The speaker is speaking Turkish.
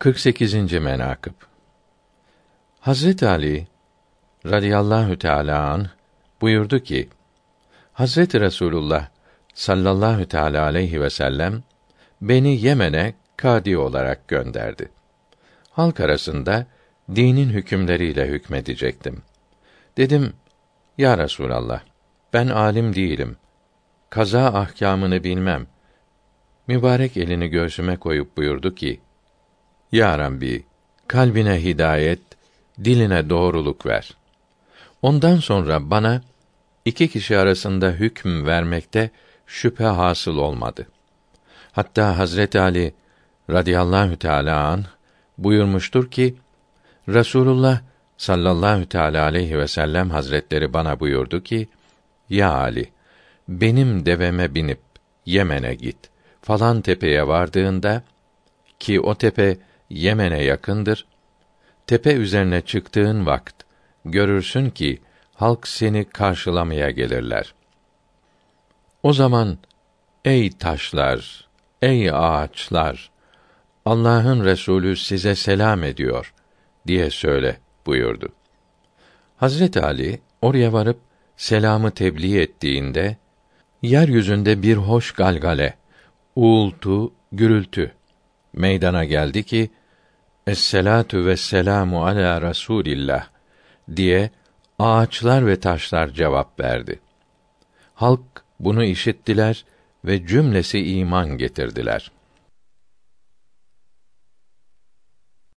48. menakıb Hazret Ali radıyallahu teala an buyurdu ki Hazreti Resulullah sallallahu teala aleyhi ve sellem beni Yemen'e kadi olarak gönderdi. Halk arasında dinin hükümleriyle hükmedecektim. Dedim, Ya Resulallah, ben alim değilim. Kaza ahkamını bilmem. Mübarek elini göğsüme koyup buyurdu ki, Ya Rabbi, kalbine hidayet, diline doğruluk ver. Ondan sonra bana iki kişi arasında hüküm vermekte şüphe hasıl olmadı. Hatta Hazret Ali radıyallahu teala an buyurmuştur ki Resulullah sallallahu teala aleyhi ve sellem hazretleri bana buyurdu ki ya Ali benim deveme binip Yemen'e git falan tepeye vardığında ki o tepe Yemen'e yakındır tepe üzerine çıktığın vakt görürsün ki halk seni karşılamaya gelirler. O zaman ey taşlar, ey ağaçlar, Allah'ın Resulü size selam ediyor diye söyle buyurdu. Hazret Ali oraya varıp selamı tebliğ ettiğinde yeryüzünde bir hoş galgale, uğultu, gürültü meydana geldi ki Esselatu ve selamu ala Rasulillah diye ağaçlar ve taşlar cevap verdi. Halk bunu işittiler ve cümlesi iman getirdiler.